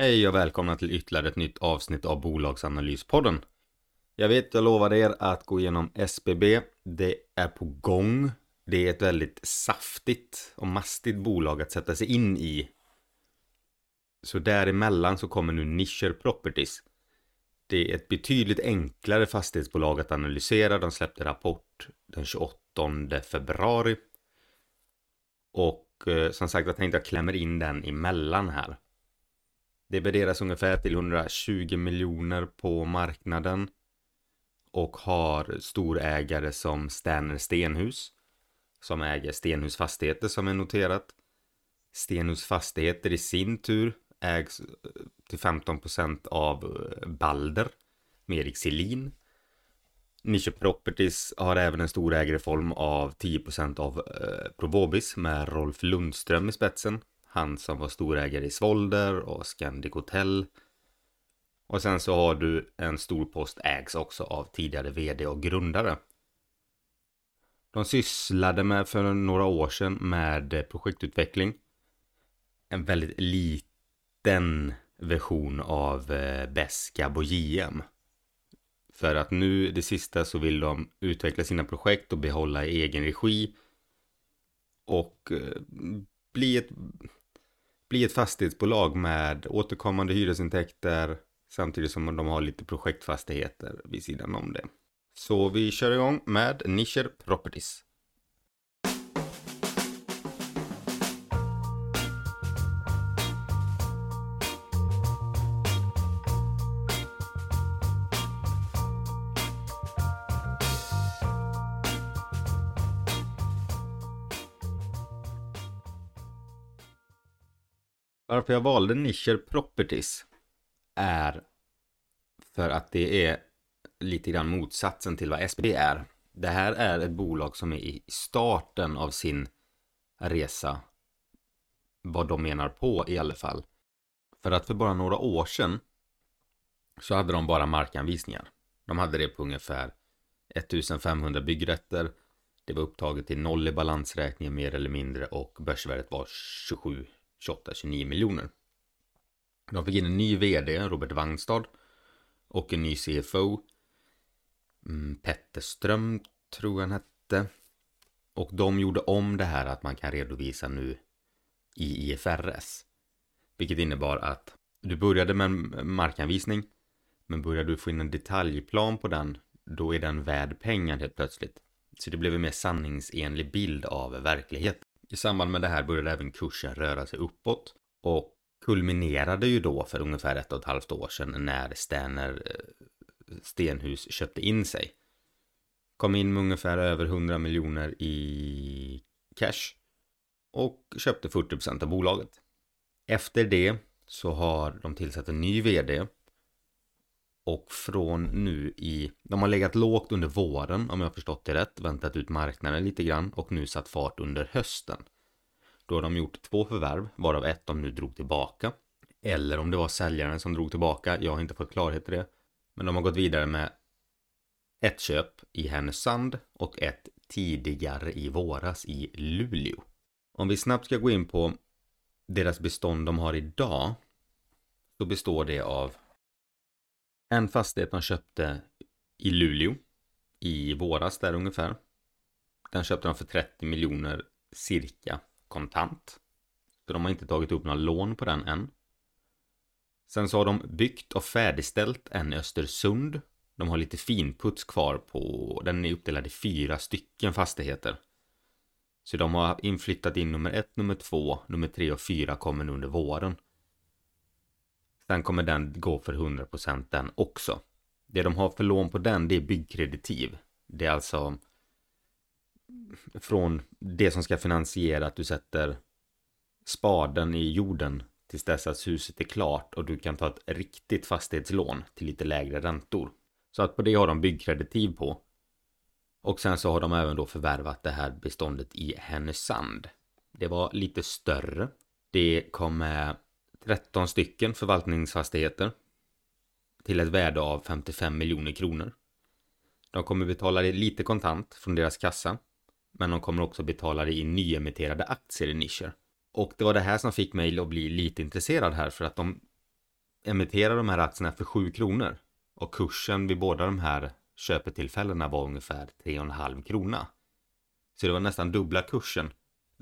Hej och välkomna till ytterligare ett nytt avsnitt av Bolagsanalyspodden. Jag vet, jag lovade er att gå igenom SBB. Det är på gång. Det är ett väldigt saftigt och mastigt bolag att sätta sig in i. Så däremellan så kommer nu Nischer Properties. Det är ett betydligt enklare fastighetsbolag att analysera. De släppte rapport den 28 februari. Och eh, som sagt, jag tänkte jag klämmer in den emellan här. Det värderas ungefär till 120 miljoner på marknaden. Och har storägare som Sterner Stenhus. Som äger Stenhus Fastigheter som är noterat. Stenhus Fastigheter i sin tur ägs eh, till 15% av eh, Balder med Erik Selin. Nische Properties har även en storägare i form av 10% av eh, Provobis med Rolf Lundström i spetsen. Han som var storägare i Svolder och Scandic Hotel. Och sen så har du en stor post ägs också av tidigare vd och grundare. De sysslade med för några år sedan med projektutveckling. En väldigt liten version av eh, Beska och JM. För att nu det sista så vill de utveckla sina projekt och behålla i egen regi. Och eh, bli ett, bli ett fastighetsbolag med återkommande hyresintäkter samtidigt som de har lite projektfastigheter vid sidan om det. Så vi kör igång med Nischer Properties. Varför jag valde Nischer Properties är för att det är lite grann motsatsen till vad SBB är. Det här är ett bolag som är i starten av sin resa. Vad de menar på i alla fall. För att för bara några år sedan så hade de bara markanvisningar. De hade det på ungefär 1500 byggrätter. Det var upptaget till noll i balansräkningen mer eller mindre och börsvärdet var 27, 28, 29 miljoner. De fick in en ny vd, Robert Wangstad, och en ny CFO, mm, Petterström tror jag han hette. Och de gjorde om det här att man kan redovisa nu i IFRS. Vilket innebar att du började med en markanvisning, men börjar du få in en detaljplan på den, då är den värd pengar helt plötsligt. Så det blev en mer sanningsenlig bild av verkligheten. I samband med det här började även kursen röra sig uppåt och kulminerade ju då för ungefär ett och ett halvt år sedan när Sterner eh, Stenhus köpte in sig. Kom in med ungefär över 100 miljoner i cash och köpte 40% av bolaget. Efter det så har de tillsatt en ny vd och från nu i, de har legat lågt under våren om jag har förstått det rätt, väntat ut marknaden lite grann och nu satt fart under hösten. Då har de gjort två förvärv, varav ett de nu drog tillbaka. Eller om det var säljaren som drog tillbaka, jag har inte fått klarhet i det. Men de har gått vidare med ett köp i Härnösand och ett tidigare i våras i Luleå. Om vi snabbt ska gå in på deras bestånd de har idag så består det av en fastighet de köpte i Luleå i våras där ungefär. Den köpte de för 30 miljoner cirka kontant. Så de har inte tagit upp några lån på den än. Sen så har de byggt och färdigställt en i Östersund. De har lite finputs kvar på, den är uppdelad i fyra stycken fastigheter. Så de har inflyttat in nummer ett, nummer två, nummer tre och fyra kommer nu under våren. Sen kommer den gå för 100% den också. Det de har för lån på den, det är byggkreditiv. Det är alltså från det som ska finansiera att du sätter spaden i jorden tills dess att huset är klart och du kan ta ett riktigt fastighetslån till lite lägre räntor. Så att på det har de byggkreditiv på. Och sen så har de även då förvärvat det här beståndet i Härnösand. Det var lite större. Det kom med 13 stycken förvaltningsfastigheter till ett värde av 55 miljoner kronor. De kommer betala det lite kontant från deras kassa. Men de kommer också betala det i nyemitterade aktier i nischer. Och det var det här som fick mig att bli lite intresserad här för att de emitterar de här aktierna för 7 kronor. Och kursen vid båda de här köpetillfällena var ungefär 3,5 krona. Så det var nästan dubbla kursen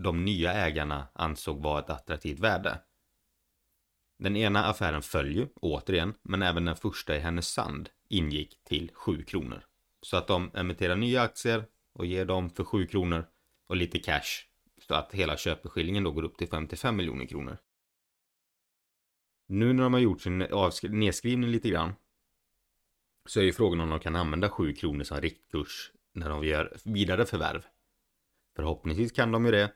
de nya ägarna ansåg var ett attraktivt värde. Den ena affären föll ju, återigen, men även den första i Härnösand ingick till 7 kronor. Så att de emitterar nya aktier och ger dem för 7 kronor och lite cash. Så att hela köpeskillingen då går upp till 55 miljoner kronor. Nu när de har gjort sin nedskrivning lite grann så är ju frågan om de kan använda 7 kronor som riktkurs när de gör vidare förvärv. Förhoppningsvis kan de ju det.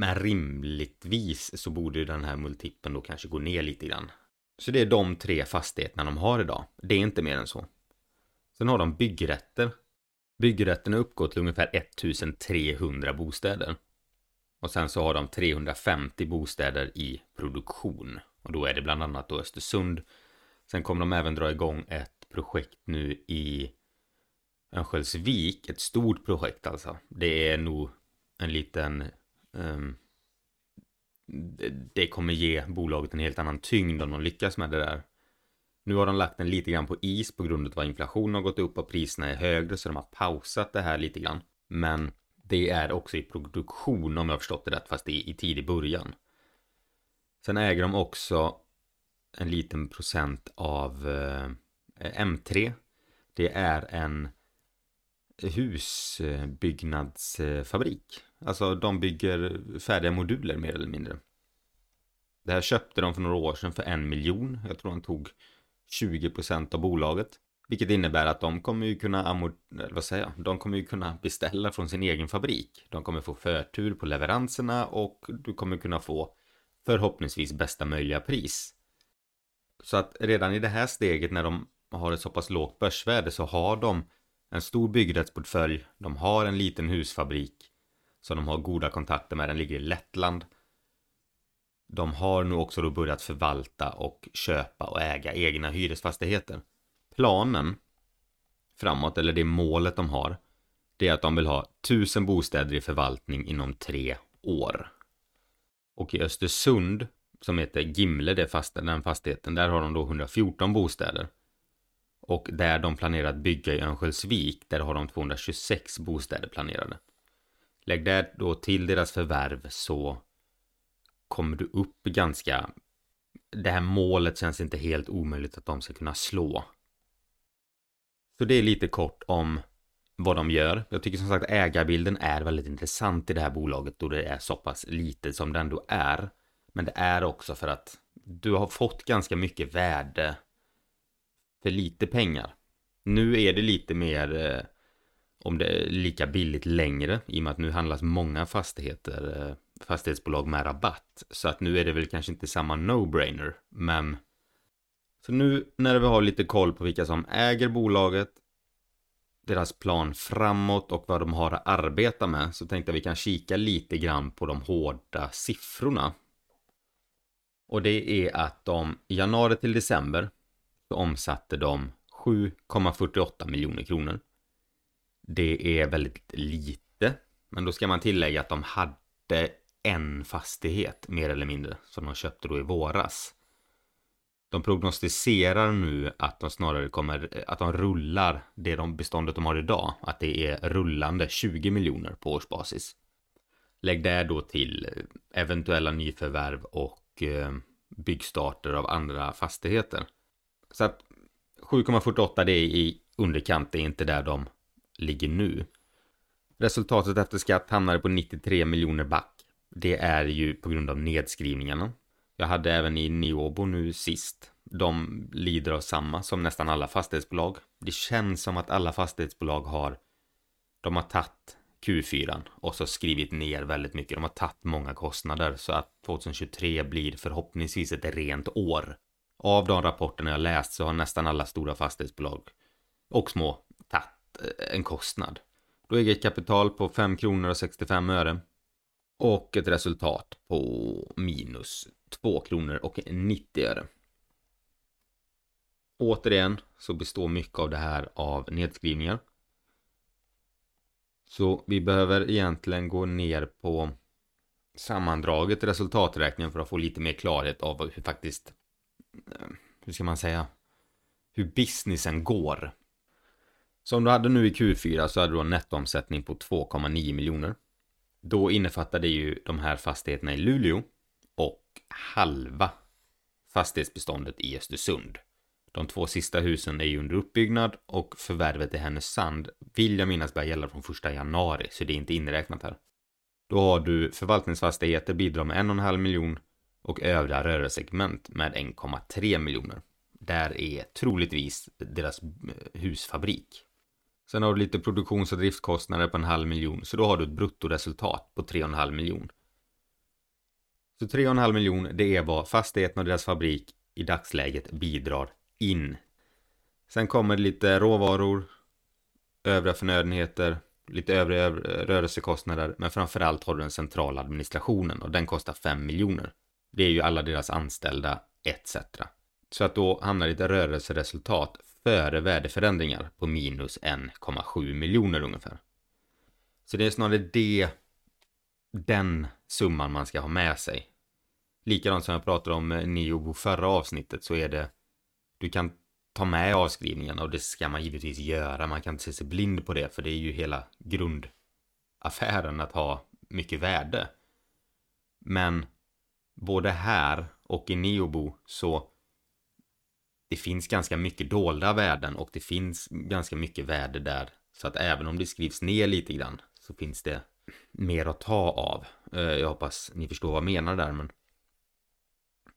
Men rimligtvis så borde den här multipeln då kanske gå ner lite grann. Så det är de tre fastigheterna de har idag. Det är inte mer än så. Sen har de byggrätter. Byggrätterna uppgår till ungefär 1300 bostäder. Och sen så har de 350 bostäder i produktion. Och då är det bland annat då Östersund. Sen kommer de även dra igång ett projekt nu i Örnsköldsvik. Ett stort projekt alltså. Det är nog en liten Um, det kommer ge bolaget en helt annan tyngd om de lyckas med det där. Nu har de lagt den lite grann på is på grund av att inflationen har gått upp och priserna är högre så de har pausat det här lite grann. Men det är också i produktion om jag har förstått det rätt fast det är i tidig början. Sen äger de också en liten procent av eh, M3. Det är en husbyggnadsfabrik. Alltså de bygger färdiga moduler mer eller mindre. Det här köpte de för några år sedan för en miljon. Jag tror de tog 20% av bolaget. Vilket innebär att de kommer ju kunna, vad säger jag? De kommer ju kunna beställa från sin egen fabrik. De kommer få förtur på leveranserna och du kommer kunna få förhoppningsvis bästa möjliga pris. Så att redan i det här steget när de har ett så pass lågt börsvärde så har de en stor byggrättsportfölj. De har en liten husfabrik som de har goda kontakter med. Den ligger i Lettland. De har nu också då börjat förvalta och köpa och äga egna hyresfastigheter. Planen framåt, eller det målet de har, det är att de vill ha tusen bostäder i förvaltning inom tre år. Och i Östersund, som heter Gimle, det fast, den fastigheten, där har de då 114 bostäder. Och där de planerar att bygga i Örnsköldsvik, där har de 226 bostäder planerade. Lägg där då till deras förvärv så kommer du upp ganska... Det här målet känns inte helt omöjligt att de ska kunna slå. Så det är lite kort om vad de gör. Jag tycker som sagt ägarbilden är väldigt intressant i det här bolaget då det är så pass lite som det ändå är. Men det är också för att du har fått ganska mycket värde för lite pengar. Nu är det lite mer eh, om det är lika billigt längre i och med att nu handlas många fastigheter, eh, fastighetsbolag med rabatt. Så att nu är det väl kanske inte samma no-brainer, men så nu när vi har lite koll på vilka som äger bolaget deras plan framåt och vad de har att arbeta med så tänkte jag vi kan kika lite grann på de hårda siffrorna. Och det är att de i januari till december så omsatte de 7,48 miljoner kronor. Det är väldigt lite, men då ska man tillägga att de hade en fastighet mer eller mindre som de köpte då i våras. De prognostiserar nu att de snarare kommer, att de rullar det de beståndet de har idag, att det är rullande 20 miljoner på årsbasis. Lägg det då till eventuella nyförvärv och eh, byggstarter av andra fastigheter. Så att 7,48 det är i underkant, det är inte där de ligger nu. Resultatet efter skatt hamnade på 93 miljoner back. Det är ju på grund av nedskrivningarna. Jag hade även i Niobo nu sist. De lider av samma som nästan alla fastighetsbolag. Det känns som att alla fastighetsbolag har de har tagit Q4 och så skrivit ner väldigt mycket. De har tagit många kostnader så att 2023 blir förhoppningsvis ett rent år. Av de rapporterna jag läst så har nästan alla stora fastighetsbolag och små Eh, en kostnad. Då är ett kapital på 5 kronor och 65 öre. Och ett resultat på minus 2 kronor och 90 öre. Återigen så består mycket av det här av nedskrivningar. Så vi behöver egentligen gå ner på sammandraget resultaträkningen för att få lite mer klarhet av hur faktiskt, eh, hur ska man säga, hur businessen går. Som du hade nu i Q4 så hade du en nettoomsättning på 2,9 miljoner. Då innefattar det ju de här fastigheterna i Luleå och halva fastighetsbeståndet i Östersund. De två sista husen är ju under uppbyggnad och förvärvet i Härnösand vill jag minnas börjar gälla från första januari, så det är inte inräknat här. Då har du förvaltningsfastigheter bidrar med 1,5 miljon och övriga rörelsegment med 1,3 miljoner. Där är troligtvis deras eh, husfabrik. Sen har du lite produktions och driftkostnader på en halv miljon, så då har du ett bruttoresultat på 3,5 miljon. Så 3,5 miljon, det är vad fastigheten och deras fabrik i dagsläget bidrar in. Sen kommer det lite råvaror, övriga förnödenheter, lite övriga rörelsekostnader, men framförallt har du den centrala administrationen och den kostar 5 miljoner. Det är ju alla deras anställda etc. Så att då hamnar ditt rörelseresultat före värdeförändringar på minus 1,7 miljoner ungefär. Så det är snarare det, den summan man ska ha med sig. Likadant som jag pratade om eh, Neobo förra avsnittet så är det du kan ta med avskrivningarna och det ska man givetvis göra. Man kan inte se sig blind på det för det är ju hela grundaffären att ha mycket värde. Men både här och i Neobo så det finns ganska mycket dolda värden och det finns ganska mycket värde där. Så att även om det skrivs ner lite grann så finns det mer att ta av. Eh, jag hoppas ni förstår vad jag menar där men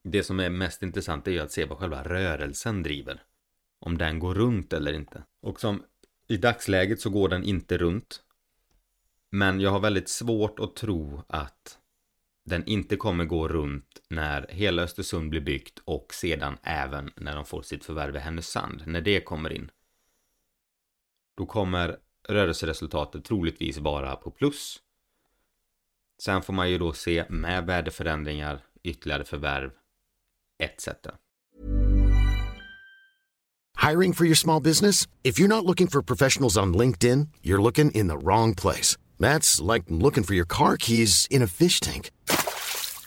det som är mest intressant är ju att se vad själva rörelsen driver. Om den går runt eller inte. Och som i dagsläget så går den inte runt. Men jag har väldigt svårt att tro att den inte kommer gå runt när hela Östersund blir byggt och sedan även när de får sitt förvärv i Härnösand. När det kommer in. Då kommer rörelseresultatet troligtvis vara på plus. Sen får man ju då se med värdeförändringar, ytterligare förvärv etc. Hiring for your small business? If you're not looking for professionals on LinkedIn, you're looking in the wrong place. That's like looking for your car keys in a fish tank.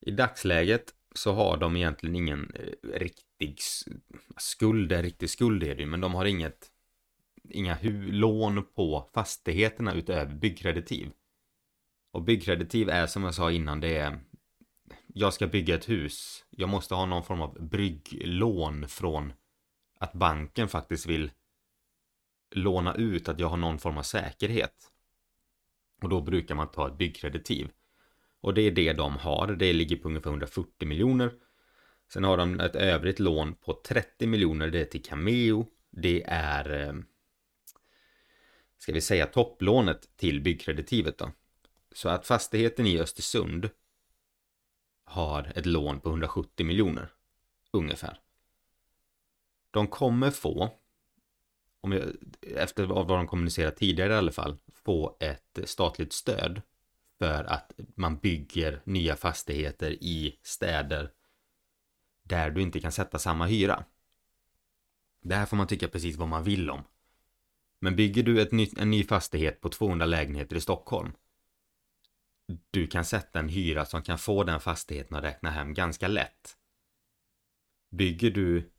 I dagsläget så har de egentligen ingen eh, riktig skuld, en riktig skuld är det men de har inget inga lån på fastigheterna utöver byggkreditiv. Och byggkreditiv är som jag sa innan, det är jag ska bygga ett hus. Jag måste ha någon form av brygglån från att banken faktiskt vill låna ut att jag har någon form av säkerhet. Och då brukar man ta ett byggkreditiv. Och det är det de har. Det ligger på ungefär 140 miljoner. Sen har de ett övrigt lån på 30 miljoner. Det är till Cameo. Det är eh, ska vi säga topplånet till byggkreditivet då. Så att fastigheten i Östersund har ett lån på 170 miljoner ungefär. De kommer få, om jag, efter vad de kommunicerat tidigare i alla fall, få ett statligt stöd för att man bygger nya fastigheter i städer där du inte kan sätta samma hyra. Det här får man tycka precis vad man vill om. Men bygger du ett ny, en ny fastighet på 200 lägenheter i Stockholm du kan sätta en hyra som kan få den fastigheten att räkna hem ganska lätt. Bygger du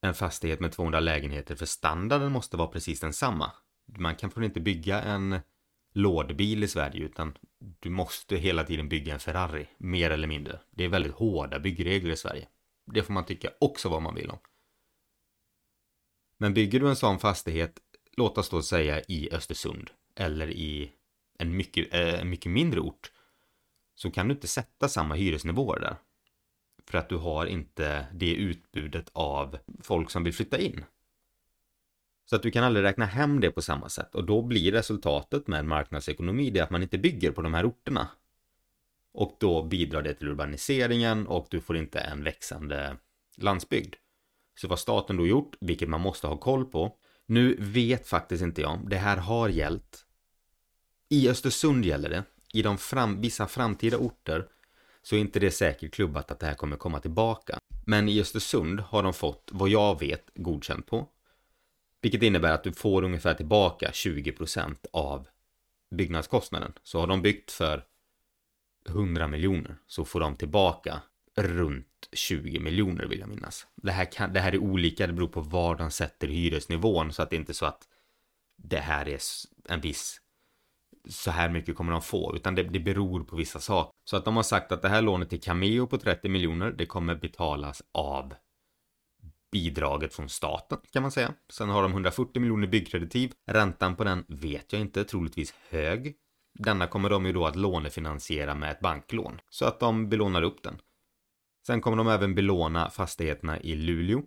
en fastighet med 200 lägenheter för standarden måste vara precis densamma. Man kan inte bygga en lådbil i Sverige utan du måste hela tiden bygga en Ferrari, mer eller mindre. Det är väldigt hårda byggregler i Sverige. Det får man tycka också vad man vill om. Men bygger du en sån fastighet, låt oss då säga i Östersund eller i en mycket, eh, mycket mindre ort så kan du inte sätta samma hyresnivåer där. För att du har inte det utbudet av folk som vill flytta in. Så att du kan aldrig räkna hem det på samma sätt och då blir resultatet med marknadsekonomi det att man inte bygger på de här orterna. Och då bidrar det till urbaniseringen och du får inte en växande landsbygd. Så vad staten då gjort, vilket man måste ha koll på. Nu vet faktiskt inte jag, det här har gällt i Östersund gäller det. I de fram, vissa framtida orter så är inte det säkert klubbat att det här kommer komma tillbaka. Men i Östersund har de fått, vad jag vet, godkänt på. Vilket innebär att du får ungefär tillbaka 20% av byggnadskostnaden. Så har de byggt för 100 miljoner så får de tillbaka runt 20 miljoner vill jag minnas. Det här, kan, det här är olika, det beror på var de sätter hyresnivån så att det inte är så att det här är en viss så här mycket kommer de få, utan det, det beror på vissa saker. Så att de har sagt att det här lånet till Cameo på 30 miljoner, det kommer betalas av bidraget från staten kan man säga. Sen har de 140 miljoner byggkreditiv. Räntan på den vet jag inte, troligtvis hög. Denna kommer de ju då att lånefinansiera med ett banklån. Så att de belånar upp den. Sen kommer de även belåna fastigheterna i Luleå.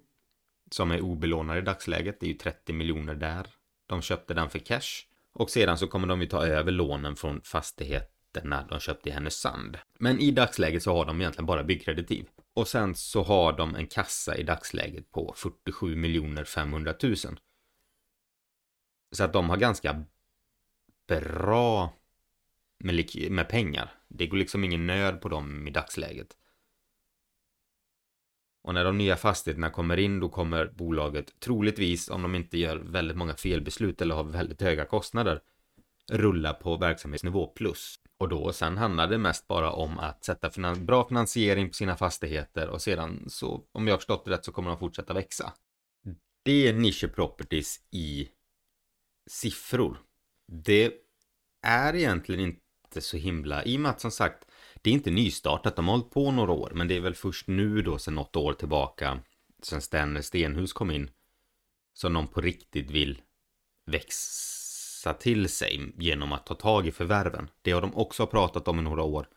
Som är obelånade i dagsläget. Det är ju 30 miljoner där. De köpte den för cash. Och sedan så kommer de ju ta över lånen från fastigheterna de köpte i Härnösand. Men i dagsläget så har de egentligen bara byggkreditiv. Och sen så har de en kassa i dagsläget på 47 miljoner 500 000. Så att de har ganska bra med, med pengar. Det går liksom ingen nöd på dem i dagsläget. Och när de nya fastigheterna kommer in då kommer bolaget troligtvis, om de inte gör väldigt många felbeslut eller har väldigt höga kostnader, rulla på verksamhetsnivå plus. Och då sen handlar det mest bara om att sätta finan bra finansiering på sina fastigheter och sedan så, om jag har förstått det rätt, så kommer de fortsätta växa. Det är Niche Properties i siffror. Det är egentligen inte så himla, i och med att som sagt det är inte nystartat, de har hållit på några år, men det är väl först nu då sedan något år tillbaka, sen Sten Stenhus kom in, som de på riktigt vill växa till sig genom att ta tag i förvärven. Det har de också pratat om i några år,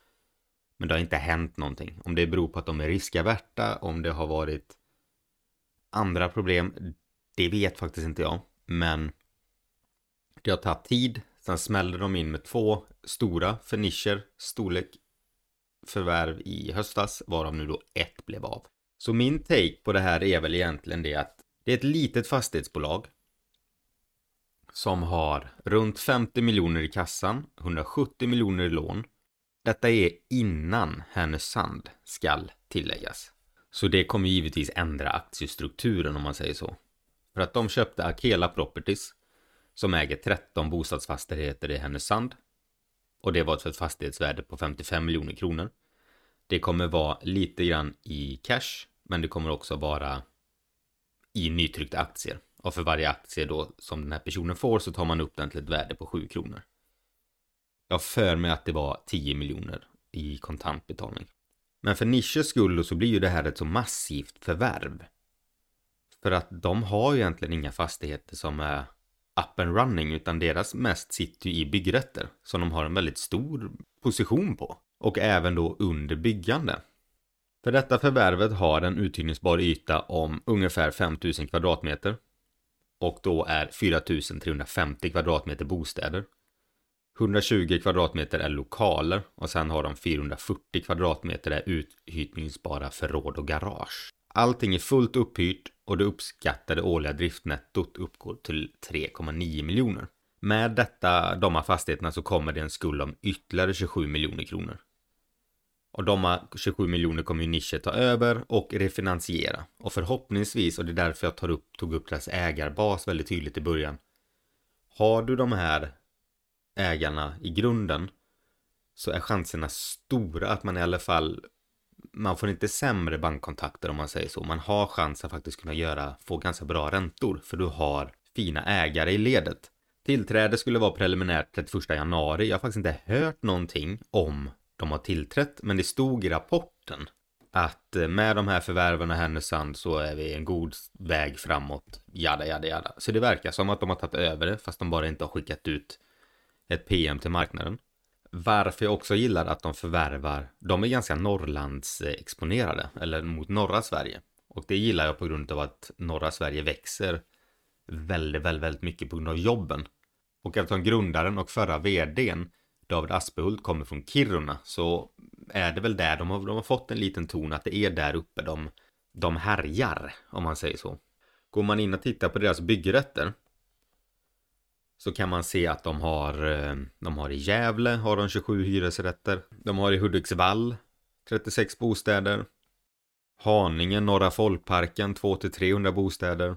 men det har inte hänt någonting. Om det beror på att de är riskaverta, om det har varit andra problem, det vet faktiskt inte jag, men det har tagit tid Sen smällde de in med två stora för nischer storlek förvärv i höstas, varav nu då ett blev av. Så min take på det här är väl egentligen det att det är ett litet fastighetsbolag som har runt 50 miljoner i kassan, 170 miljoner i lån. Detta är innan Härnösand skall tilläggas. Så det kommer givetvis ändra aktiestrukturen om man säger så. För att de köpte Akela Properties som äger 13 bostadsfastigheter i Härnösand. Och det var ett fastighetsvärde på 55 miljoner kronor. Det kommer vara lite grann i cash, men det kommer också vara i nytryckta aktier. Och för varje aktie då som den här personen får så tar man upp den till ett värde på 7 kronor. Jag för mig att det var 10 miljoner i kontantbetalning. Men för Nisches skull så blir ju det här ett så massivt förvärv. För att de har ju egentligen inga fastigheter som är up and running utan deras mest sitter ju i byggrätter som de har en väldigt stor position på. Och även då under byggande. För detta förvärvet har en uthyrningsbar yta om ungefär 5000 kvadratmeter. Och då är 4350 kvadratmeter bostäder. 120 kvadratmeter är lokaler och sen har de 440 kvadratmeter är uthyrningsbara förråd och garage. Allting är fullt upphyrt och det uppskattade årliga driftnettot uppgår till 3,9 miljoner. Med detta, de här fastigheterna så kommer det en skuld om ytterligare 27 miljoner kronor. Och de 27 miljoner kommer ju Nische ta över och refinansiera. Och förhoppningsvis, och det är därför jag tar upp, tog upp deras ägarbas väldigt tydligt i början. Har du de här ägarna i grunden så är chanserna stora att man i alla fall man får inte sämre bankkontakter om man säger så. Man har chans att faktiskt kunna göra, få ganska bra räntor för du har fina ägare i ledet. Tillträde skulle vara preliminärt 31 januari. Jag har faktiskt inte hört någonting om de har tillträtt, men det stod i rapporten att eh, med de här förvärven i Härnösand så är vi en god väg framåt. Jada, jada, jada. Så det verkar som att de har tagit över det, fast de bara inte har skickat ut ett PM till marknaden. Varför jag också gillar att de förvärvar, de är ganska Norrlandsexponerade, eller mot norra Sverige. Och det gillar jag på grund av att norra Sverige växer väldigt, väldigt, väldigt mycket på grund av jobben. Och eftersom grundaren och förra vdn David Aspehult kommer från Kiruna så är det väl där de har, de har fått en liten ton att det är där uppe de, de härjar, om man säger så. Går man in och tittar på deras byggrätter så kan man se att de har, eh, de har i Gävle har de 27 hyresrätter. De har i Hudiksvall 36 bostäder. Haninge, Norra Folkparken 200-300 bostäder.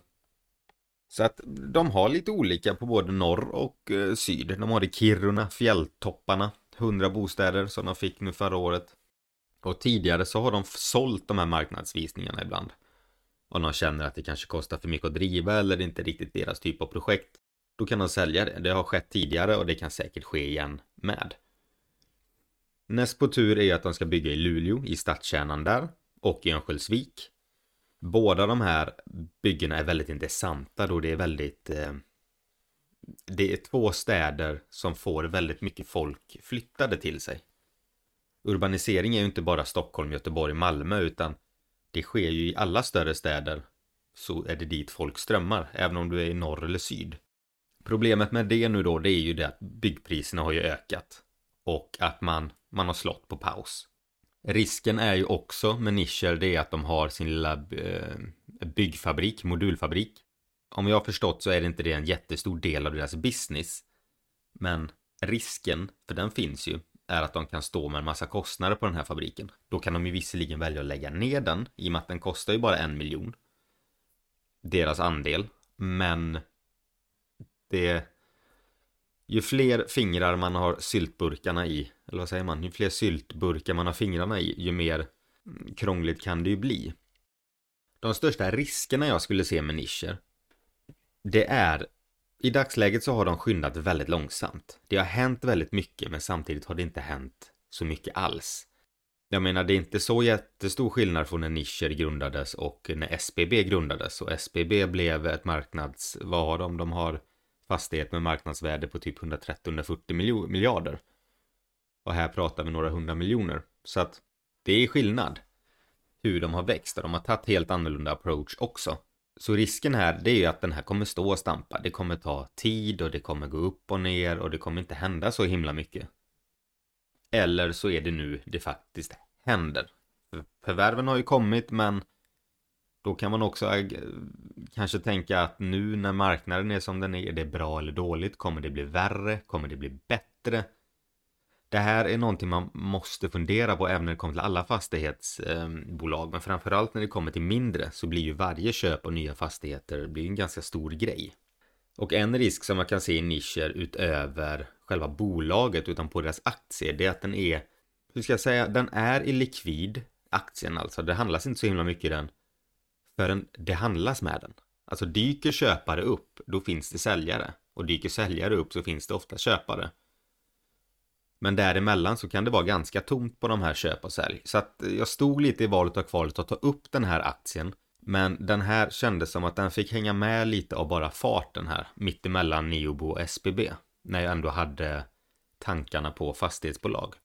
Så att de har lite olika på både norr och eh, syd. De har i Kiruna, Fjälltopparna, 100 bostäder som de fick nu förra året. Och tidigare så har de sålt de här marknadsvisningarna ibland. Om de känner att det kanske kostar för mycket att driva eller det inte riktigt deras typ av projekt. Då kan de sälja det. Det har skett tidigare och det kan säkert ske igen med. Näst på tur är att de ska bygga i Luleå, i stadskärnan där. Och i Örnsköldsvik. Båda de här byggena är väldigt intressanta då det är väldigt eh, Det är två städer som får väldigt mycket folk flyttade till sig. Urbanisering är ju inte bara Stockholm, Göteborg, Malmö utan Det sker ju i alla större städer Så är det dit folk strömmar, även om du är i norr eller syd. Problemet med det nu då, det är ju det att byggpriserna har ju ökat Och att man, man har slått på paus. Risken är ju också med nischer det är att de har sin lilla eh, byggfabrik, modulfabrik. Om jag har förstått så är det inte det en jättestor del av deras business. Men risken, för den finns ju, är att de kan stå med en massa kostnader på den här fabriken. Då kan de ju visserligen välja att lägga ner den, i och med att den kostar ju bara en miljon. Deras andel, men det ju fler fingrar man har syltburkarna i, eller vad säger man, ju fler syltburkar man har fingrarna i, ju mer mm, krångligt kan det ju bli. De största riskerna jag skulle se med nischer, det är i dagsläget så har de skyndat väldigt långsamt. Det har hänt väldigt mycket men samtidigt har det inte hänt så mycket alls. Jag menar det är inte så jättestor skillnad från när nischer grundades och när SBB grundades och SBB blev ett marknads, vad har de? De har fastighet med marknadsvärde på typ 130-140 miljarder. Och här pratar vi några hundra miljoner. Så att det är skillnad hur de har växt och de har tagit helt annorlunda approach också. Så risken här, det är ju att den här kommer stå och stampa. Det kommer ta tid och det kommer gå upp och ner och det kommer inte hända så himla mycket. Eller så är det nu det faktiskt händer. Förvärven har ju kommit men då kan man också eh, kanske tänka att nu när marknaden är som den är, är det bra eller dåligt? Kommer det bli värre? Kommer det bli bättre? Det här är någonting man måste fundera på även när det kommer till alla fastighetsbolag. Ehm, Men framförallt när det kommer till mindre så blir ju varje köp av nya fastigheter blir en ganska stor grej. Och en risk som man kan se i nischer utöver själva bolaget utan på deras aktier det är att den är, hur ska jag säga, den är illikvid aktien alltså. Det handlas inte så himla mycket i den förrän det handlas med den. Alltså dyker köpare upp, då finns det säljare. Och dyker säljare upp så finns det ofta köpare. Men däremellan så kan det vara ganska tomt på de här köp och sälj. Så att eh, jag stod lite i valet och kvalet att ta upp den här aktien. Men den här kändes som att den fick hänga med lite av bara farten här. Mittemellan Neobo och SBB. När jag ändå hade tankarna på fastighetsbolag.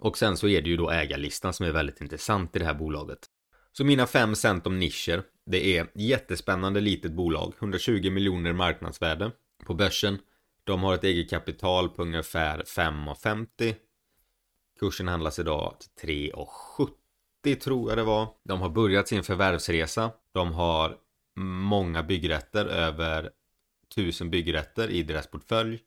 Och sen så är det ju då ägarlistan som är väldigt intressant i det här bolaget. Så mina fem cent om nischer. Det är jättespännande litet bolag. 120 miljoner marknadsvärde på börsen. De har ett eget kapital på ungefär 5,50. Kursen handlas idag till 3,70 tror jag det var. De har börjat sin förvärvsresa. De har många byggrätter, över 1000 byggrätter i deras portfölj.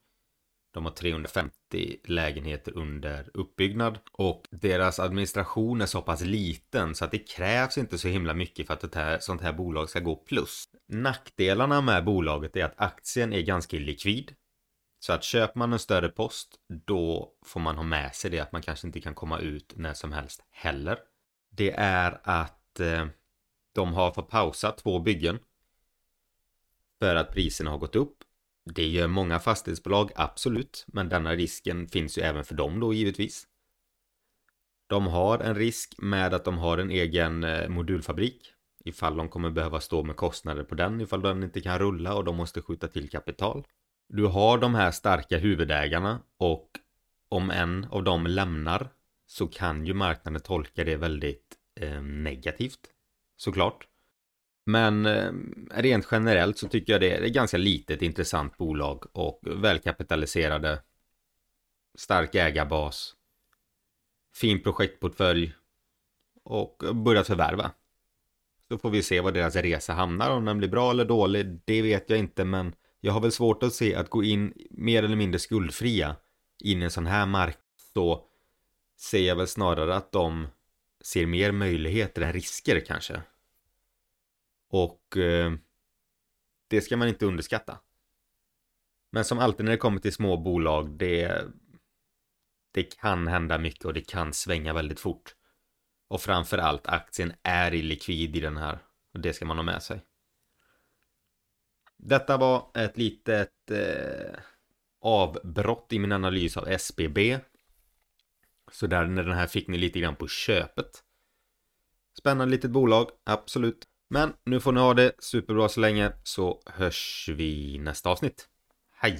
De har 350 lägenheter under uppbyggnad och deras administration är så pass liten så att det krävs inte så himla mycket för att ett här, sånt här bolag ska gå plus. Nackdelarna med bolaget är att aktien är ganska likvid. Så att köper man en större post då får man ha med sig det att man kanske inte kan komma ut när som helst heller. Det är att eh, de har fått pausa två byggen för att priserna har gått upp det gör många fastighetsbolag, absolut, men denna risken finns ju även för dem då givetvis. De har en risk med att de har en egen eh, modulfabrik ifall de kommer behöva stå med kostnader på den ifall den inte kan rulla och de måste skjuta till kapital. Du har de här starka huvudägarna och om en av dem lämnar så kan ju marknaden tolka det väldigt eh, negativt såklart. Men eh, rent generellt så tycker jag det är ett ganska litet intressant bolag och välkapitaliserade. Stark ägarbas. Fin projektportfölj. Och börjat förvärva. Så får vi se vad deras resa hamnar. Om den blir bra eller dålig, det vet jag inte. Men jag har väl svårt att se att gå in mer eller mindre skuldfria in i en sån här marknad. Då ser jag väl snarare att de ser mer möjligheter än risker kanske. Och eh, det ska man inte underskatta. Men som alltid när det kommer till små bolag, det, det kan hända mycket och det kan svänga väldigt fort. Och framför allt aktien är illikvid i den här. Och det ska man ha med sig. Detta var ett litet eh, avbrott i min analys av SBB. Så där när den här fick ni lite grann på köpet. Spännande litet bolag, absolut. Men nu får ni ha det superbra så länge så hörs vi nästa avsnitt. Hej!